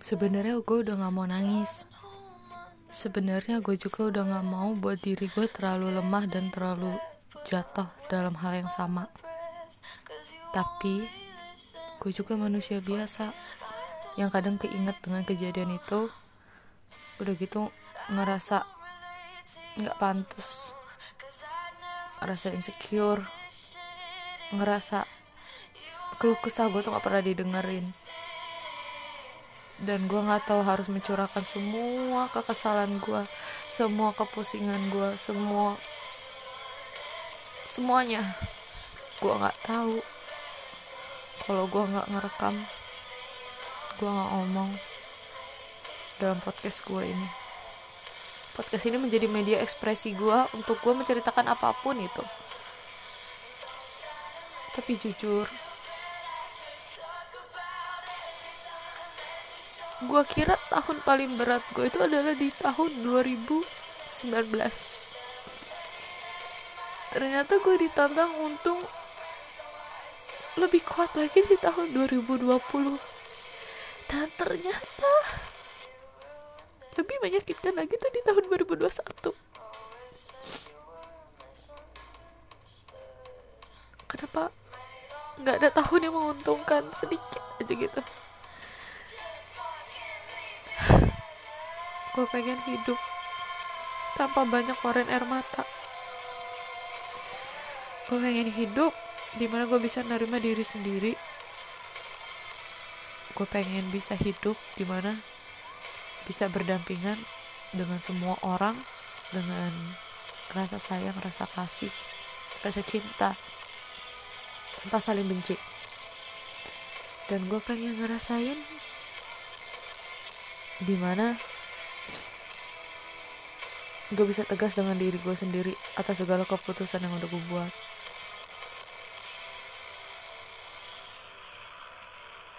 sebenarnya gue udah gak mau nangis. Sebenarnya gue juga udah gak mau buat diri gue terlalu lemah dan terlalu jatuh dalam hal yang sama. Tapi gue juga manusia biasa yang kadang keinget dengan kejadian itu udah gitu ngerasa nggak pantas ngerasa insecure ngerasa keluh kesah gue tuh nggak pernah didengerin dan gue nggak tahu harus mencurahkan semua kekesalan gue semua kepusingan gue semua semuanya. Gue nggak tahu. Kalau gue nggak ngerekam gue nggak ngomong dalam podcast gue ini. Podcast ini menjadi media ekspresi gue untuk gue menceritakan apa pun itu. Tapi jujur gue kira tahun paling berat gue itu adalah di tahun 2019 ternyata gue ditantang untuk lebih kuat lagi di tahun 2020 dan ternyata lebih menyakitkan lagi tuh di tahun 2021 kenapa nggak ada tahun yang menguntungkan? Sedikit aja gitu gue pengen hidup. Tanpa banyak keluarin air mata. Gue pengen hidup di mana gue bisa nerima diri sendiri. Gue pengen bisa hidup di mana bisa berdampingan dengan semua orang dengan rasa sayang rasa kasih rasa cinta tanpa saling benci. Dan gue pengen ngerasain di mana gue bisa tegas dengan diri gue sendiri atas segala keputusan yang udah gue buat